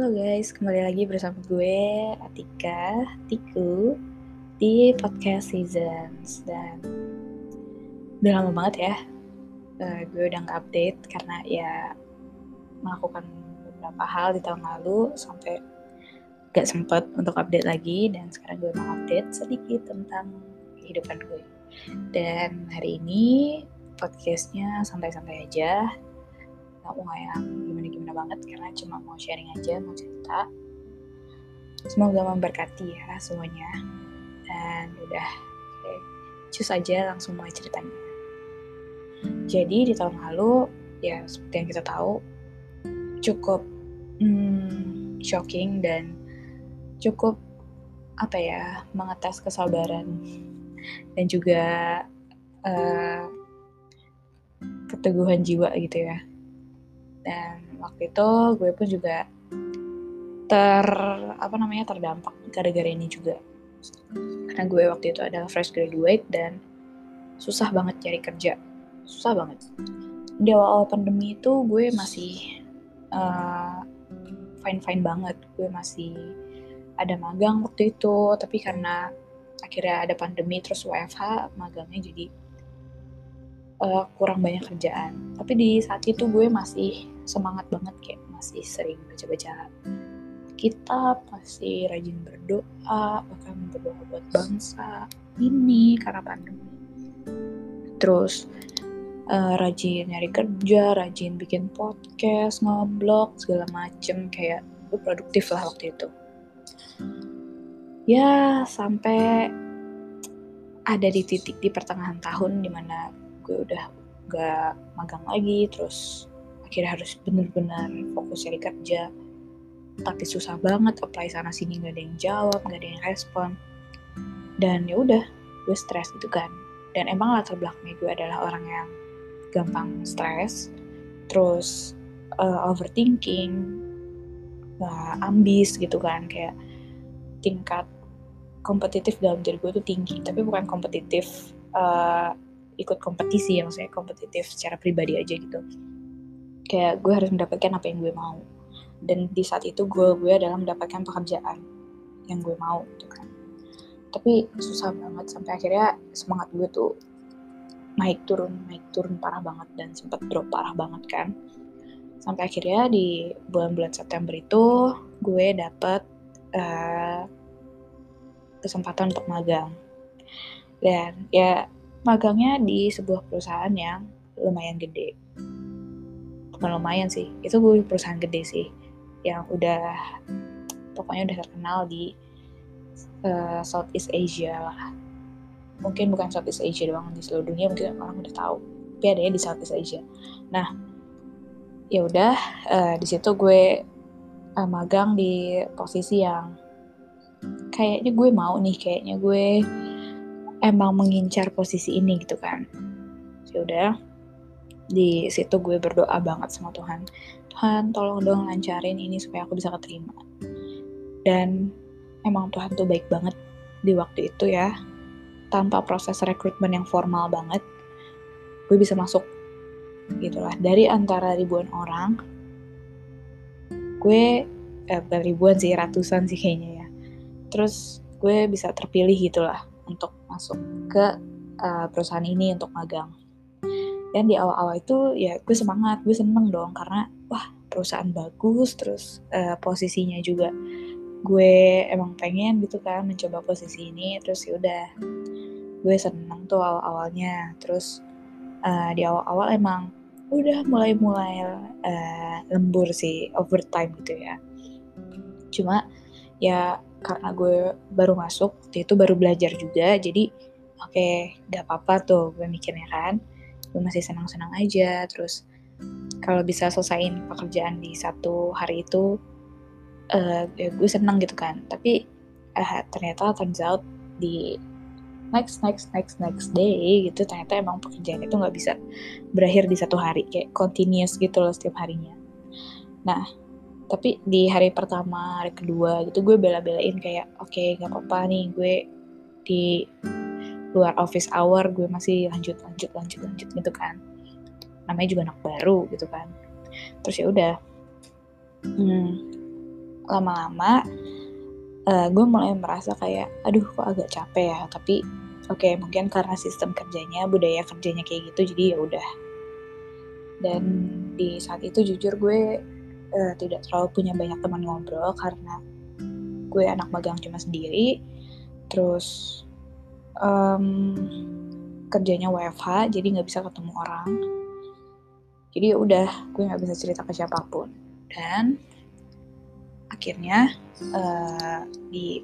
Halo guys, kembali lagi bersama gue Atika Tiku di podcast Seasons. Dan udah lama banget ya uh, gue udah nggak update karena ya melakukan beberapa hal di tahun lalu sampai gak sempet untuk update lagi. Dan sekarang gue mau update sedikit tentang kehidupan gue. Dan hari ini podcastnya santai-santai aja. Nggak mau yang gimana-gimana banget karena cuma mau sharing aja mau cerita. Semoga memberkati ya semuanya. Dan udah oke. Cus aja langsung mulai ceritanya. Jadi di tahun lalu ya seperti yang kita tahu cukup hmm, shocking dan cukup apa ya mengetes kesabaran. Dan juga uh, keteguhan jiwa gitu ya. Dan waktu itu gue pun juga ter apa namanya terdampak gara-gara ini juga. Karena gue waktu itu adalah fresh graduate dan susah banget cari kerja. Susah banget. Di awal-awal pandemi itu gue masih uh, fine fine banget. Gue masih ada magang waktu itu tapi karena akhirnya ada pandemi terus WFH magangnya jadi uh, kurang banyak kerjaan. Tapi di saat itu gue masih semangat banget kayak masih sering baca-baca kitab masih rajin berdoa bahkan berdoa buat bangsa ini karena pandemi. Terus uh, rajin nyari kerja rajin bikin podcast ngeblog segala macem kayak gue produktif lah waktu itu. Ya sampai ada di titik di pertengahan tahun di mana gue udah gak magang lagi terus akhirnya harus bener-bener fokus cari kerja. Tapi susah banget apply sana sini gak ada yang jawab gak ada yang respon. Dan ya udah gue stres gitu kan. Dan emang latar belakangnya gue adalah orang yang gampang stres terus uh, overthinking uh, ambis gitu kan. Kayak tingkat kompetitif dalam diri gue tuh tinggi tapi bukan kompetitif uh, ikut kompetisi ya maksudnya kompetitif secara pribadi aja gitu. Kayak gue harus mendapatkan apa yang gue mau. Dan di saat itu gue gue adalah mendapatkan pekerjaan yang gue mau gitu kan. Tapi susah banget sampai akhirnya semangat gue tuh naik turun naik turun parah banget dan sempat drop parah banget kan. Sampai akhirnya di bulan-bulan September itu gue dapet uh, kesempatan untuk magang. Dan ya magangnya di sebuah perusahaan yang lumayan gede. Bukan lumayan sih itu gue perusahaan gede sih yang udah pokoknya udah terkenal di uh, Southeast Asia lah. Mungkin bukan Southeast Asia doang di seluruh dunia mungkin orang udah tahu tapi adanya di Southeast Asia. Nah ya udah uh, di situ gue uh, magang di posisi yang kayaknya gue mau nih kayaknya gue emang mengincar posisi ini gitu kan. Ya udah di situ gue berdoa banget sama Tuhan. Tuhan tolong dong lancarin ini supaya aku bisa keterima. Dan emang Tuhan tuh baik banget di waktu itu ya. Tanpa proses rekrutmen yang formal banget gue bisa masuk. Gitulah. Dari antara ribuan orang gue eh, ribuan sih ratusan sih kayaknya ya. Terus gue bisa terpilih gitulah untuk masuk ke uh, perusahaan ini untuk magang. Dan di awal-awal itu ya gue semangat gue seneng dong karena wah perusahaan bagus terus uh, posisinya juga gue emang pengen gitu kan mencoba posisi ini terus ya udah gue seneng tuh awal-awalnya. Terus uh, di awal-awal emang udah mulai-mulai uh, lembur sih overtime gitu ya. Cuma ya karena gue baru masuk waktu itu baru belajar juga jadi oke okay, gak apa-apa tuh gue mikirnya kan. Gue masih senang-senang aja terus kalau bisa selesaiin pekerjaan di satu hari itu uh, ya gue senang gitu kan. Tapi uh, ternyata turns out di next next next next day gitu ternyata emang pekerjaan itu nggak bisa berakhir di satu hari kayak continuous gitu loh setiap harinya. Nah tapi di hari pertama hari kedua gitu gue bela-belain kayak oke okay, nggak apa-apa nih gue di luar office hour gue masih lanjut lanjut lanjut lanjut gitu kan. Namanya juga anak baru gitu kan. Terus ya udah. Hmm, lama-lama uh, gue mulai merasa kayak aduh kok agak capek ya? Tapi oke okay, mungkin karena sistem kerjanya budaya kerjanya kayak gitu jadi ya udah. Dan di saat itu jujur gue uh, tidak terlalu punya banyak teman ngobrol karena gue anak magang cuma sendiri. Terus um, kerjanya WFH jadi nggak bisa ketemu orang. Jadi ya udah gue nggak bisa cerita ke siapa pun. Dan akhirnya uh, di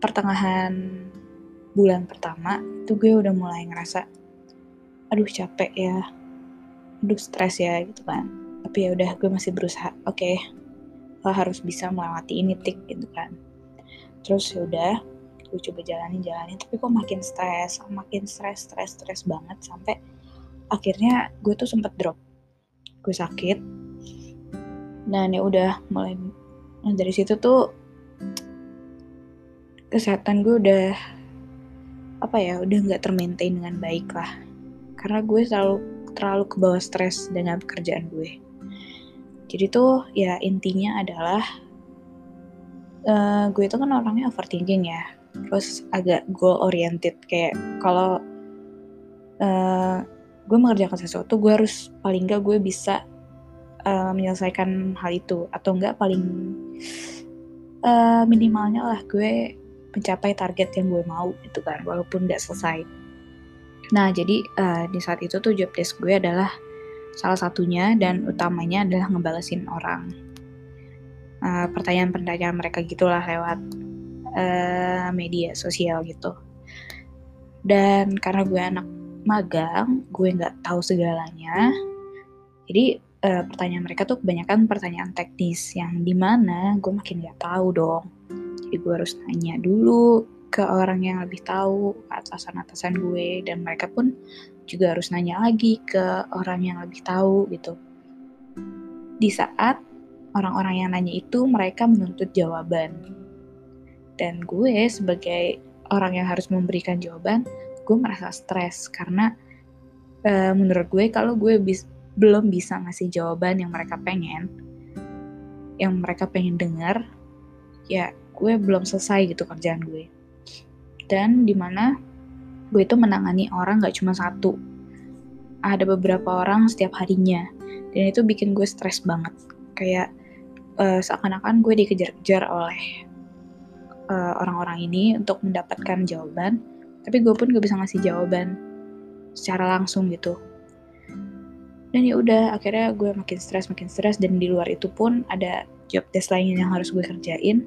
pertengahan bulan pertama itu gue udah mulai ngerasa aduh capek ya. Aduh stres ya gitu kan tapi ya udah gue masih berusaha. Oke okay, lo harus bisa melewati ini tik gitu kan. Terus ya udah gue coba jalanin jalanin. Tapi kok makin stres makin stres stres stres banget sampai akhirnya gue tuh sempet drop. Gue sakit. Dan ya udah mulai dari situ tuh kesehatan gue udah apa ya udah nggak termaintain dengan baik lah. Karena gue selalu terlalu ke bawah stres dengan pekerjaan gue jadi tuh ya intinya adalah uh, gue itu kan orangnya overthinking ya. Terus agak goal oriented kayak kalau uh, gue mengerjakan sesuatu gue harus paling nggak gue bisa uh, menyelesaikan hal itu. Atau enggak paling uh, minimalnya lah gue mencapai target yang gue mau gitu kan walaupun nggak selesai. Nah jadi uh, di saat itu tuh job desk gue adalah salah satunya dan utamanya adalah ngebalesin orang. Pertanyaan-pertanyaan uh, mereka gitulah lewat uh, media sosial gitu. Dan karena gue anak magang gue nggak tahu segalanya. Jadi uh, pertanyaan mereka tuh kebanyakan pertanyaan teknis yang di mana gue makin nggak tahu dong. Jadi gue harus nanya dulu ke orang yang lebih tahu atasan-atasan gue dan mereka pun juga harus nanya lagi ke orang yang lebih tahu gitu. Di saat orang-orang yang nanya itu mereka menuntut jawaban. Dan gue sebagai orang yang harus memberikan jawaban gue merasa stres karena uh, menurut gue kalau gue bis belum bisa ngasih jawaban yang mereka pengen yang mereka pengen dengar ya gue belum selesai gitu kerjaan gue dan di mana gue itu menangani orang gak cuma satu. Ada beberapa orang setiap harinya. Dan itu bikin gue stres banget. Kayak uh, seakan-akan gue dikejar-kejar oleh eh, orang-orang ini untuk mendapatkan jawaban tapi gue pun gak bisa ngasih jawaban secara langsung gitu. Dan ya udah akhirnya gue makin stres makin stres dan di luar itu pun ada job desk lain yang harus gue kerjain.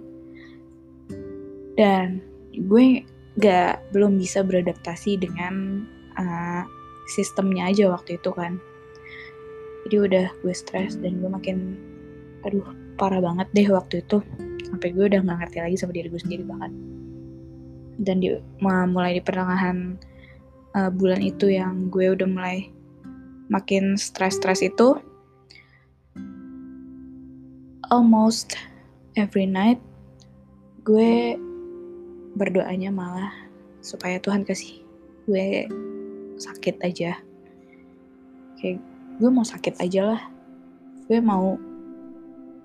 Dan gue gak belum bisa beradaptasi dengan uh, sistemnya aja waktu itu kan. Jadi udah gue stres dan gue makin aduh parah banget deh waktu itu. Sampai gue udah nggak ngerti lagi sama diri gue sendiri banget. Dan di mulai di pertengahan uh, bulan itu yang gue udah mulai makin stres-stres itu almost every night gue berdoanya malah supaya Tuhan kasih gue sakit aja. Kayak gue mau sakit aja lah. Gue mau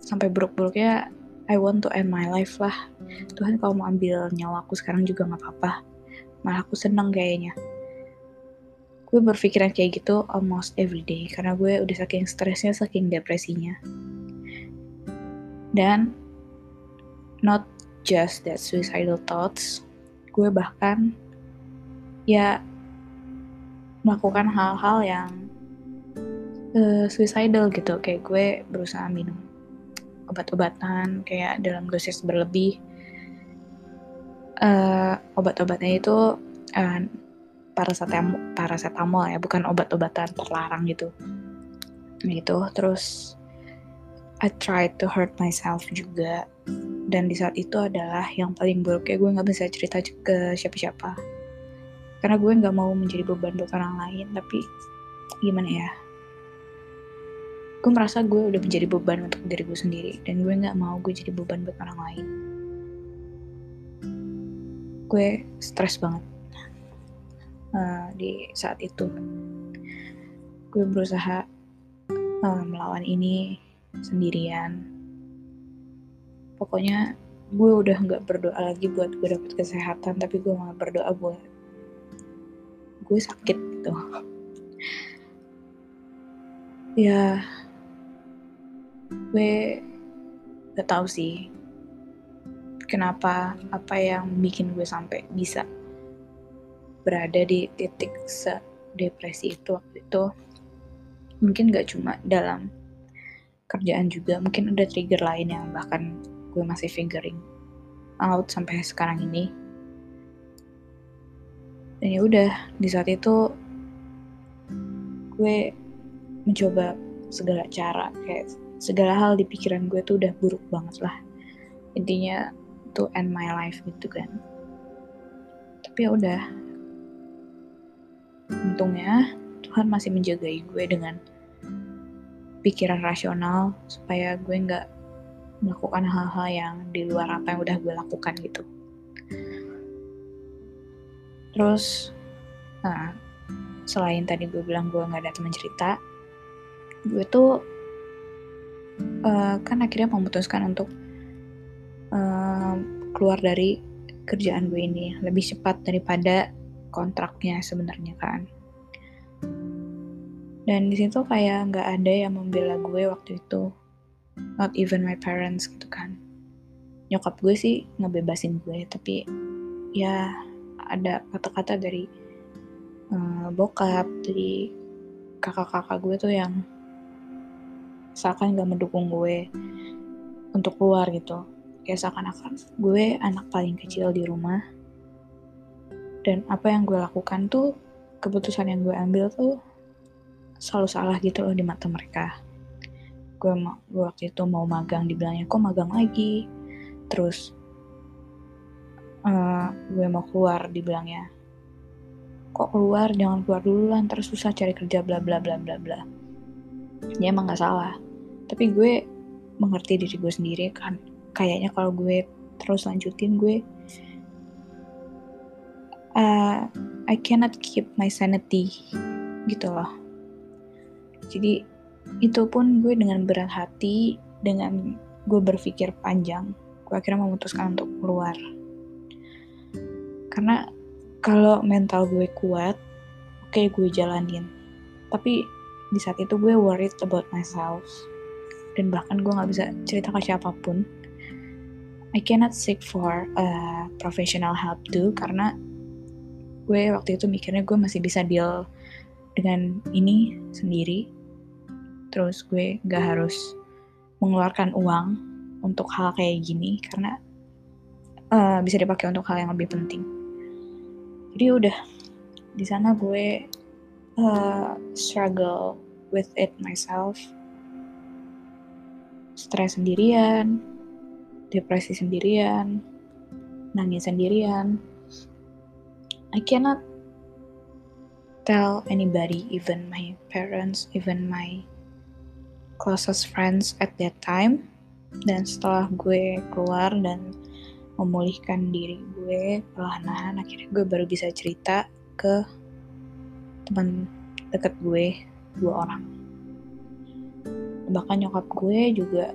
sampai buruk-buruknya I want to end my life lah. Tuhan kalau mau ambil nyawaku sekarang juga gak apa-apa. Malah aku seneng kayaknya. Gue berpikiran kayak gitu almost every day karena gue udah saking stresnya saking depresinya. Dan not just that suicidal thoughts. Gue bahkan ya melakukan hal-hal yang uh, suicidal gitu. Kayak gue berusaha minum obat-obatan kayak dalam dosis berlebih. Uh, obat-obatnya itu uh, paracetamol paracetamol ya bukan obat-obatan terlarang gitu. Gitu terus I tried to hurt myself juga dan di saat itu adalah yang paling buruk. Ya gue nggak bisa cerita ke siapa-siapa. Karena gue nggak mau menjadi beban buat orang lain tapi gimana ya? Gue merasa gue udah menjadi beban untuk diri gue sendiri dan gue nggak mau gue jadi beban buat orang lain. Gue stres banget uh, di saat itu. Gue berusaha uh, melawan ini sendirian pokoknya gue udah nggak berdoa lagi buat gue dapet kesehatan tapi gue malah berdoa buat gue sakit gitu. Ya gue gak tahu sih kenapa apa yang bikin gue sampai bisa berada di titik se depresi itu waktu itu. Mungkin gak cuma dalam kerjaan juga mungkin ada trigger lain yang bahkan gue masih figuring out sampai sekarang ini. Dan ya udah di saat itu gue mencoba segala cara kayak segala hal di pikiran gue tuh udah buruk banget lah. Intinya to end my life gitu kan. Tapi ya udah. Untungnya Tuhan masih menjagai gue dengan pikiran rasional supaya gue nggak melakukan hal-hal yang di luar apa yang udah gue lakukan gitu. Terus nah selain tadi gue bilang gue nggak ada teman cerita gue tuh uh, kan akhirnya memutuskan untuk uh, keluar dari kerjaan gue ini lebih cepat daripada kontraknya sebenarnya kan. Dan di situ kayak nggak ada yang membela gue waktu itu not even my parents gitu kan. Nyokap gue sih ngebebasin gue tapi ya ada kata-kata dari uh, bokap dari kakak-kakak gue tuh yang seakan gak mendukung gue untuk keluar gitu. Kayak seakan-akan gue anak paling kecil di rumah. Dan apa yang gue lakukan tuh keputusan yang gue ambil tuh selalu salah gitu loh di mata mereka gue, waktu itu mau magang dibilangnya kok magang lagi? Terus uh, gue mau keluar dibilangnya kok keluar? Jangan keluar dulu lah ntar susah cari kerja bla bla bla bla bla. Ya emang gak salah. Tapi gue mengerti diri gue sendiri kan. Kayaknya kalau gue terus lanjutin gue uh, I cannot keep my sanity gitu loh. Jadi itu pun gue dengan berat hati dengan gue berpikir panjang gue akhirnya memutuskan untuk keluar. Karena kalau mental gue kuat oke okay, gue jalanin. Tapi di saat itu gue worried about myself. Dan bahkan gue nggak bisa cerita ke siapa pun. I cannot seek for a professional help too karena gue waktu itu mikirnya gue masih bisa deal dengan ini sendiri terus gue gak harus mengeluarkan uang untuk hal kayak gini karena uh, bisa dipakai untuk hal yang lebih penting. Jadi udah di sana gue uh, struggle with it myself. Stres sendirian depresi sendirian nangis sendirian. I cannot tell anybody even my parents even my closest friends at that time. Dan setelah gue keluar dan memulihkan diri gue perlahan-lahan akhirnya gue baru bisa cerita ke teman deket gue dua orang. Bahkan nyokap gue juga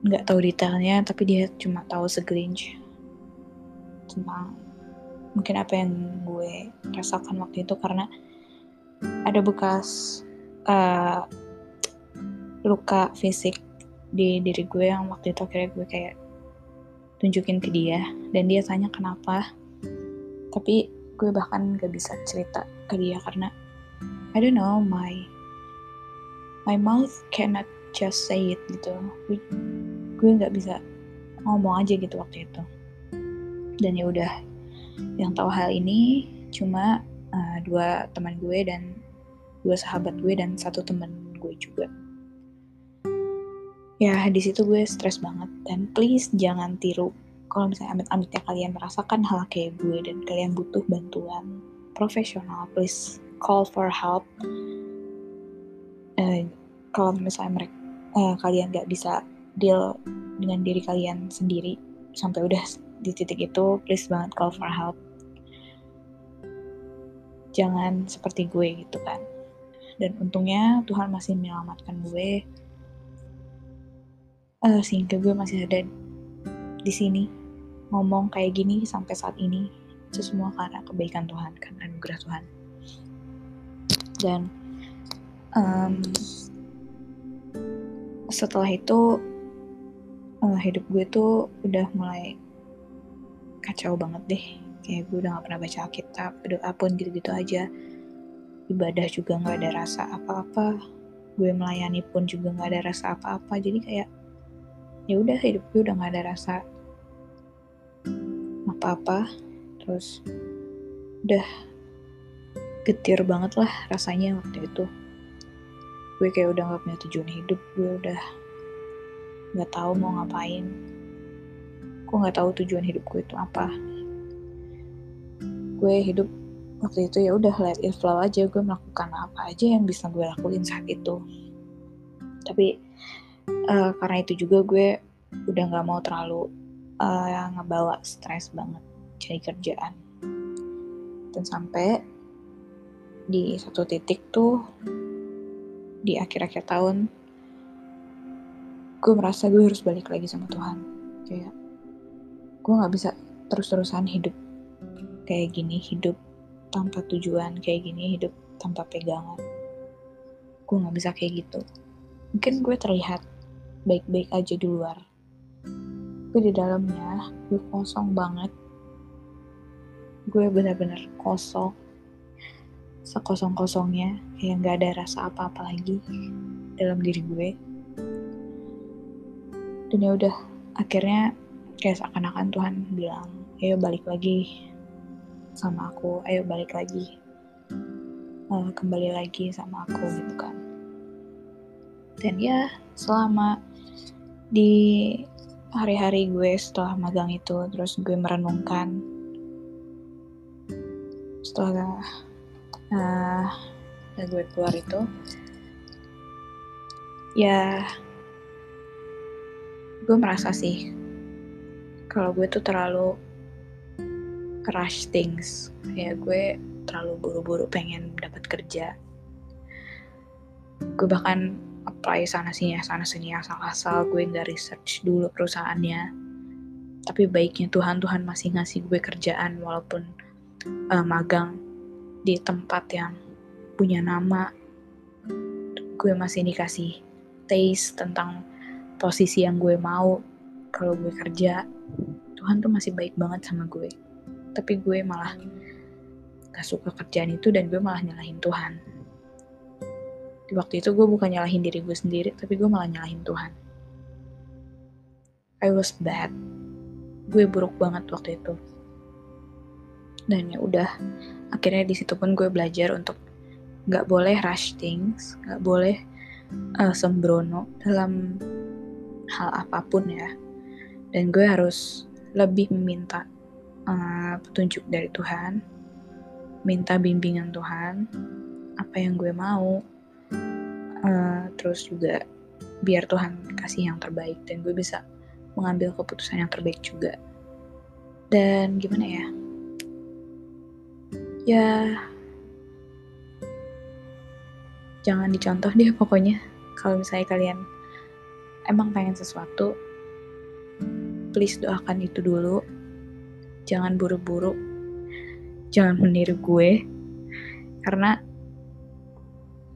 nggak tahu detailnya tapi dia cuma tahu segelintir tentang mungkin apa yang gue rasakan waktu itu karena ada bekas uh, luka fisik di diri gue yang waktu itu akhirnya gue kayak tunjukin ke dia. Dan dia tanya kenapa. Tapi gue bahkan gak bisa cerita ke dia karena I don't know my my mouth cannot just say it gitu. Gue, gue nggak bisa ngomong aja gitu waktu itu. Dan ya udah yang tahu hal ini cuma uh, dua teman gue dan dua sahabat gue dan satu teman gue juga ya di situ gue stres banget. Dan please jangan tiru. Kalau misalnya amit-amitnya kalian merasakan hal kayak gue dan kalian butuh bantuan profesional please call for help. Uh, kalau misalnya mereka uh, kalian gak bisa deal dengan diri kalian sendiri sampai udah di titik itu please banget call for help. Jangan seperti gue gitu kan. Dan untungnya Tuhan masih menyelamatkan gue uh, sehingga gue masih ada di sini ngomong kayak gini sampai saat ini. Itu semua karena kebaikan Tuhan karena anugerah Tuhan. Dan um, setelah itu uh, hidup gue tuh udah mulai kacau banget deh. Kayak gue udah gak pernah baca Alkitab doa pun gitu-gitu aja. Ibadah juga nggak ada rasa apa-apa. Gue melayani pun juga nggak ada rasa apa-apa. Jadi kayak ya udah hidup gue udah nggak ada rasa apa-apa. Terus udah getir banget lah rasanya waktu itu. Gue kayak udah gak punya tujuan hidup gue udah nggak tahu mau ngapain. Gue nggak tahu tujuan hidup gue itu apa. Gue hidup waktu itu ya udah let it flow aja gue melakukan apa aja yang bisa gue lakuin saat itu. Tapi uh, karena itu juga gue udah nggak mau terlalu uh, ngebawa stres banget cari kerjaan. Dan sampai di satu titik tuh di akhir-akhir tahun gue merasa gue harus balik lagi sama Tuhan. Kayak gue nggak bisa terus-terusan hidup kayak gini hidup tanpa tujuan kayak gini hidup tanpa pegangan. Gue nggak bisa kayak gitu. Mungkin gue terlihat baik-baik aja di luar. Tapi di dalamnya gue kosong banget. Gue benar-benar kosong. Sekosong-kosongnya kayak nggak ada rasa apa-apa lagi dalam diri gue. Dan ya udah akhirnya kayak seakan-akan Tuhan bilang ayo balik lagi sama aku ayo balik lagi. Uh, kembali lagi sama aku gitu kan. Dan ya selama di hari-hari gue setelah magang itu terus gue merenungkan setelah uh, gue keluar itu ya gue merasa sih kalau gue tuh terlalu rush things. Ya gue terlalu buru-buru pengen dapat kerja. Gue bahkan apply sana sini sana sini asal-asal gue nggak research dulu perusahaannya. Tapi baiknya Tuhan Tuhan masih ngasih gue kerjaan walaupun uh, magang di tempat yang punya nama. Gue masih dikasih taste tentang posisi yang gue mau kalau gue kerja. Tuhan tuh masih baik banget sama gue. Tapi gue malah gak suka kerjaan itu dan gue malah nyalahin Tuhan di waktu itu gue bukan nyalahin diri gue sendiri tapi gue malah nyalahin Tuhan. I was bad. Gue buruk banget waktu itu. Dan ya udah akhirnya di situ pun gue belajar untuk nggak boleh rush things nggak boleh uh, sembrono dalam hal apa pun ya. Dan gue harus lebih meminta uh, petunjuk dari Tuhan minta bimbingan Tuhan apa yang gue mau uh, terus juga biar Tuhan kasih yang terbaik dan gue bisa mengambil keputusan yang terbaik juga. Dan gimana ya? Ya jangan dicontoh deh pokoknya. Kalau misalnya kalian emang pengen sesuatu please doakan itu dulu. Jangan buru-buru. Jangan meniru gue. Karena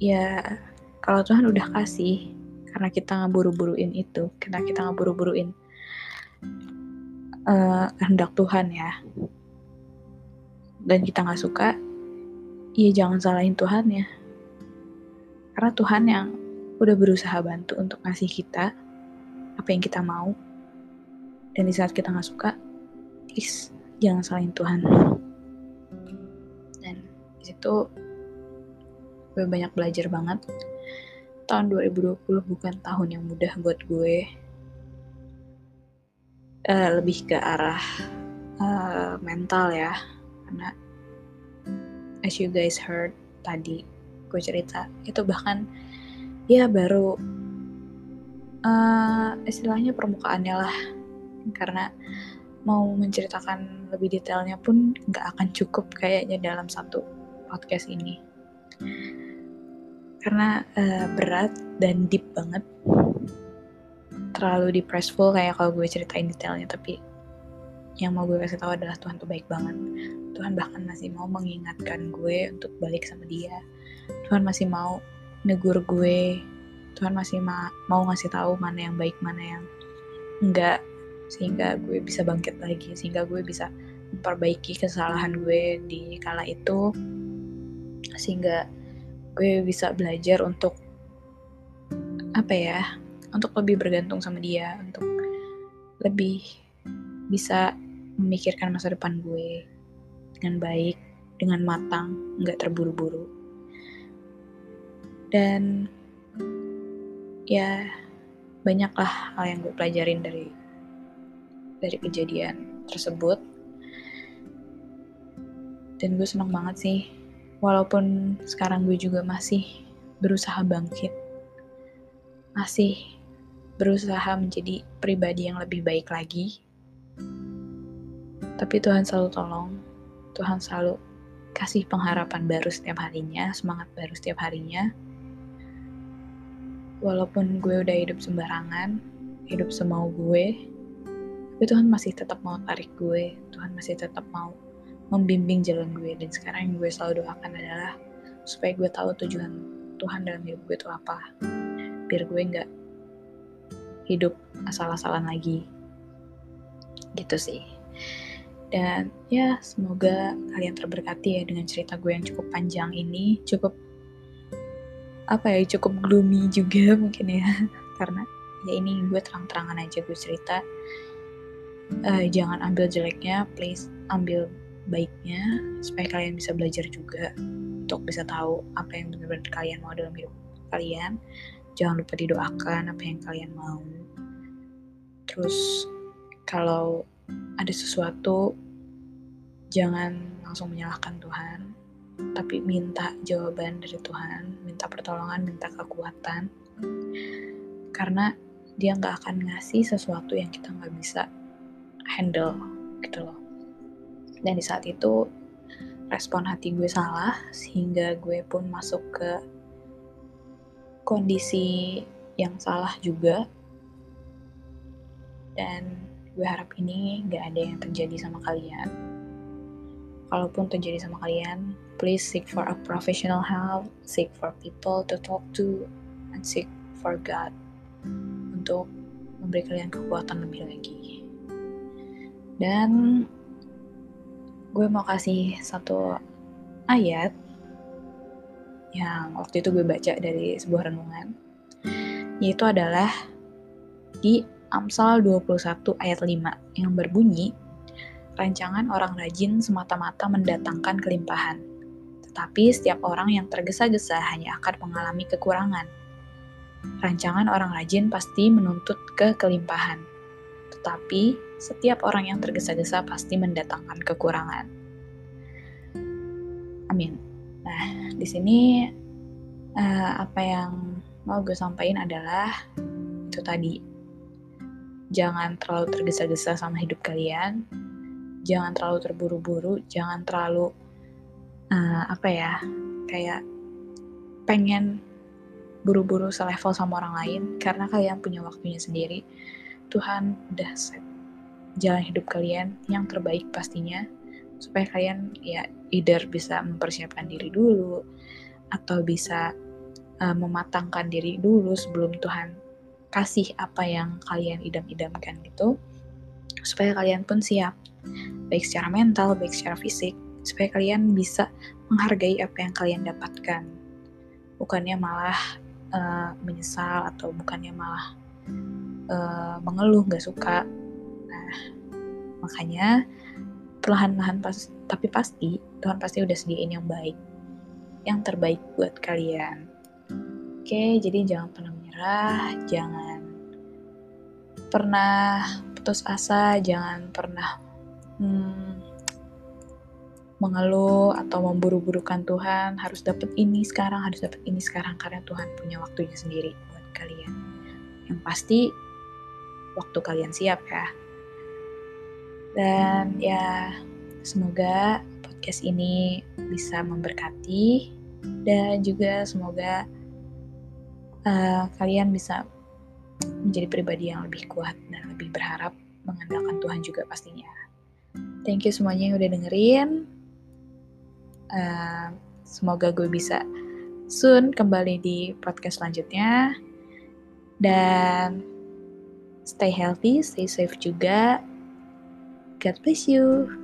ya kalau Tuhan udah kasih karena kita ngeburu-buruin itu karena kita ngeburu-buruin uh, kehendak Tuhan ya dan kita nggak suka, ya jangan salahin Tuhan ya. Karena Tuhan yang udah berusaha bantu untuk ngasih kita apa yang kita mau. Dan di saat kita nggak suka, please jangan salahin Tuhan. Dan di situ gue banyak belajar banget. Tahun 2020 bukan tahun yang mudah buat gue. Uh, lebih ke arah uh, mental ya. Karena as you guys heard tadi gue cerita itu bahkan ya baru uh, istilahnya permukaannya lah. Karena mau menceritakan lebih detailnya pun nggak akan cukup kayaknya dalam satu podcast ini karena uh, berat dan deep banget. Terlalu depressful kayak kalau gue ceritain detailnya tapi yang mau gue kasih tahu adalah Tuhan tuh baik banget. Tuhan bahkan masih mau mengingatkan gue untuk balik sama dia. Tuhan masih mau negur gue. Tuhan masih ma mau ngasih tahu mana yang baik mana yang enggak sehingga gue bisa bangkit lagi sehingga gue bisa memperbaiki kesalahan gue di kala itu. Sehingga gue bisa belajar untuk apa ya untuk lebih bergantung sama dia untuk lebih bisa memikirkan masa depan gue dengan baik dengan matang nggak terburu-buru. Dan ya banyaklah hal yang gue pelajarin dari dari kejadian tersebut. Dan gue senang banget sih walaupun sekarang gue juga masih berusaha bangkit masih berusaha menjadi pribadi yang lebih baik lagi. Tapi Tuhan selalu tolong, Tuhan selalu kasih pengharapan baru setiap harinya, semangat baru setiap harinya. Walaupun gue udah hidup sembarangan, hidup semau gue, tapi Tuhan masih tetap mau tarik gue, Tuhan masih tetap mau membimbing jalan gue. Dan sekarang yang gue selalu doakan adalah supaya gue tahu tujuan Tuhan dalam hidup gue itu apa. Biar gue nggak hidup asal-asalan lagi. Gitu sih. Dan ya semoga kalian terberkati ya dengan cerita gue yang cukup panjang ini. Cukup apa ya cukup gloomy juga mungkin ya. Karena ya ini gue terang-terangan aja gue cerita. Uh, jangan ambil jeleknya please ambil baiknya supaya kalian bisa belajar juga untuk bisa tahu apa yang benar-benar kalian mau dalam hidup kalian. Jangan lupa didoakan apa yang kalian mau. Terus kalau ada sesuatu jangan langsung menyalahkan Tuhan tapi minta jawaban dari Tuhan minta pertolongan minta kekuatan. Karena dia nggak akan ngasih sesuatu yang kita nggak bisa handle gitu loh dan di saat itu respon hati gue salah sehingga gue pun masuk ke kondisi yang salah juga. Dan gue harap ini gak ada yang terjadi sama kalian. Kalaupun terjadi sama kalian please seek for a professional help seek for people to talk to and seek for God untuk memberi kalian kekuatan lebih lagi. Dan gue mau kasih satu ayat yang waktu itu gue baca dari sebuah renungan. Yaitu adalah di Amsal 21 ayat 5 yang berbunyi rancangan orang rajin semata-mata mendatangkan kelimpahan tetapi setiap orang yang tergesa-gesa hanya akan mengalami kekurangan. Rancangan orang rajin pasti menuntut ke kelimpahan tetapi setiap orang yang tergesa-gesa pasti mendatangkan kekurangan amin Nah, di sini uh, apa yang mau gue sampaikan adalah itu tadi. Jangan terlalu tergesa-gesa sama hidup kalian. Jangan terlalu terburu-buru, jangan terlalu uh, apa ya? Kayak pengen buru-buru selevel sama orang lain karena kalian punya waktunya sendiri. Tuhan udah set jalan hidup kalian yang terbaik pastinya. Supaya kalian ya either bisa mempersiapkan diri dulu atau bisa uh, mematangkan diri dulu sebelum Tuhan kasih apa yang kalian idam-idamkan gitu. Supaya kalian pun siap baik secara mental baik secara fisik supaya kalian bisa menghargai apa yang kalian dapatkan. Bukannya malah uh, menyesal atau bukannya malah uh, mengeluh nggak suka makanya perlahan-lahan pas tapi pasti Tuhan pasti udah sediain yang baik yang terbaik buat kalian. Oke jadi jangan pernah menyerah jangan pernah putus asa jangan pernah hmm, mengeluh atau memburu-burukan Tuhan. Harus dapat ini sekarang harus dapat ini sekarang karena Tuhan punya waktunya sendiri buat kalian. Yang pasti waktu kalian siap ya dan ya semoga podcast ini bisa memberkati dan juga semoga uh, kalian bisa menjadi pribadi yang lebih kuat dan lebih berharap mengandalkan Tuhan juga pastinya. Thank you semuanya yang udah dengerin. Uh, semoga gue bisa soon kembali di podcast selanjutnya. Dan stay healthy, stay safe juga. God bless you.